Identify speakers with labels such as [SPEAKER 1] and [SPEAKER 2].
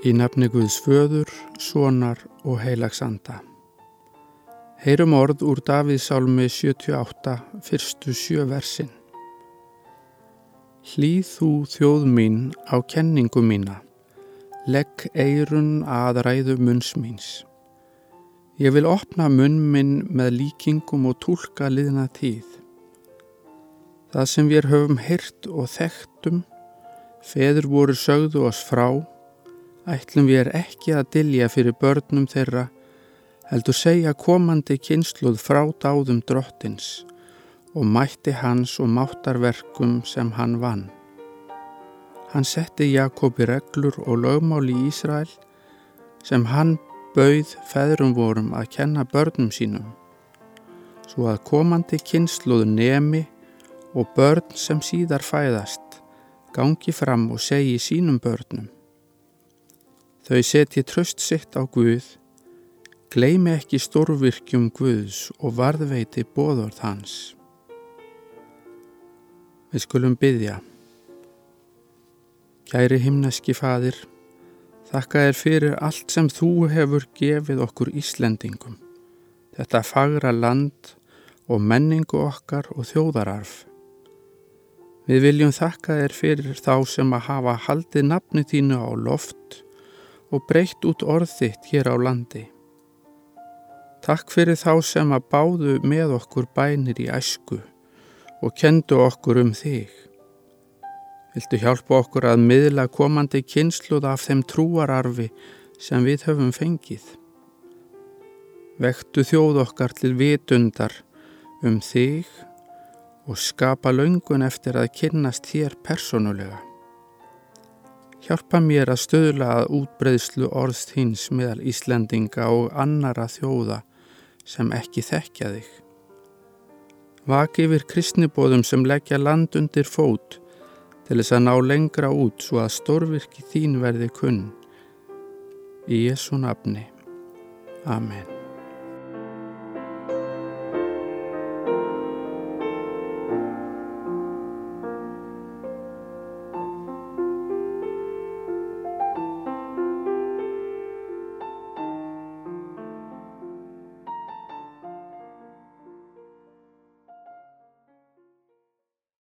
[SPEAKER 1] Í nafni Guðs föður, sonar og heilagsanda. Heyrum orð úr Davíð sálmi 78, fyrstu sjö versin. Hlýð þú þjóð mín á kenningu mína, legg eirun að ræðu munns míns. Ég vil opna munn minn með líkingum og tólka liðna tíð. Það sem við höfum hyrt og þekktum, feður voru sögðu oss frá, ætlum við er ekki að dilja fyrir börnum þeirra, heldur segja komandi kynsluð frá dáðum drottins og mætti hans og máttarverkum sem hann vann. Hann setti Jakobi reglur og lögmáli í Ísrael sem hann bauð feðrum vorum að kenna börnum sínum, svo að komandi kynsluð nemi og börn sem síðar fæðast gangi fram og segi sínum börnum Þau setji tröst sitt á Guð, gleimi ekki stórvirkjum Guðs og varðveiti bóðorð hans. Við skulum byggja. Kæri himneski fadir, þakka þér fyrir allt sem þú hefur gefið okkur Íslendingum, þetta fagra land og menningu okkar og þjóðararf. Við viljum þakka þér fyrir þá sem að hafa haldið nafni þínu á loft og breytt út orð þitt hér á landi. Takk fyrir þá sem að báðu með okkur bænir í æsku og kendu okkur um þig. Viltu hjálpa okkur að miðla komandi kynsluð af þeim trúararfi sem við höfum fengið? Vektu þjóð okkar til vitundar um þig og skapa laungun eftir að kynnast þér personulega. Hjálpa mér að stöðla að útbreyðslu orðs þins meðal Íslendinga og annara þjóða sem ekki þekkja þig. Vaki yfir kristnibóðum sem leggja land undir fót til þess að ná lengra út svo að stórvirki þín verði kunn. Í Jésu nafni. Amen.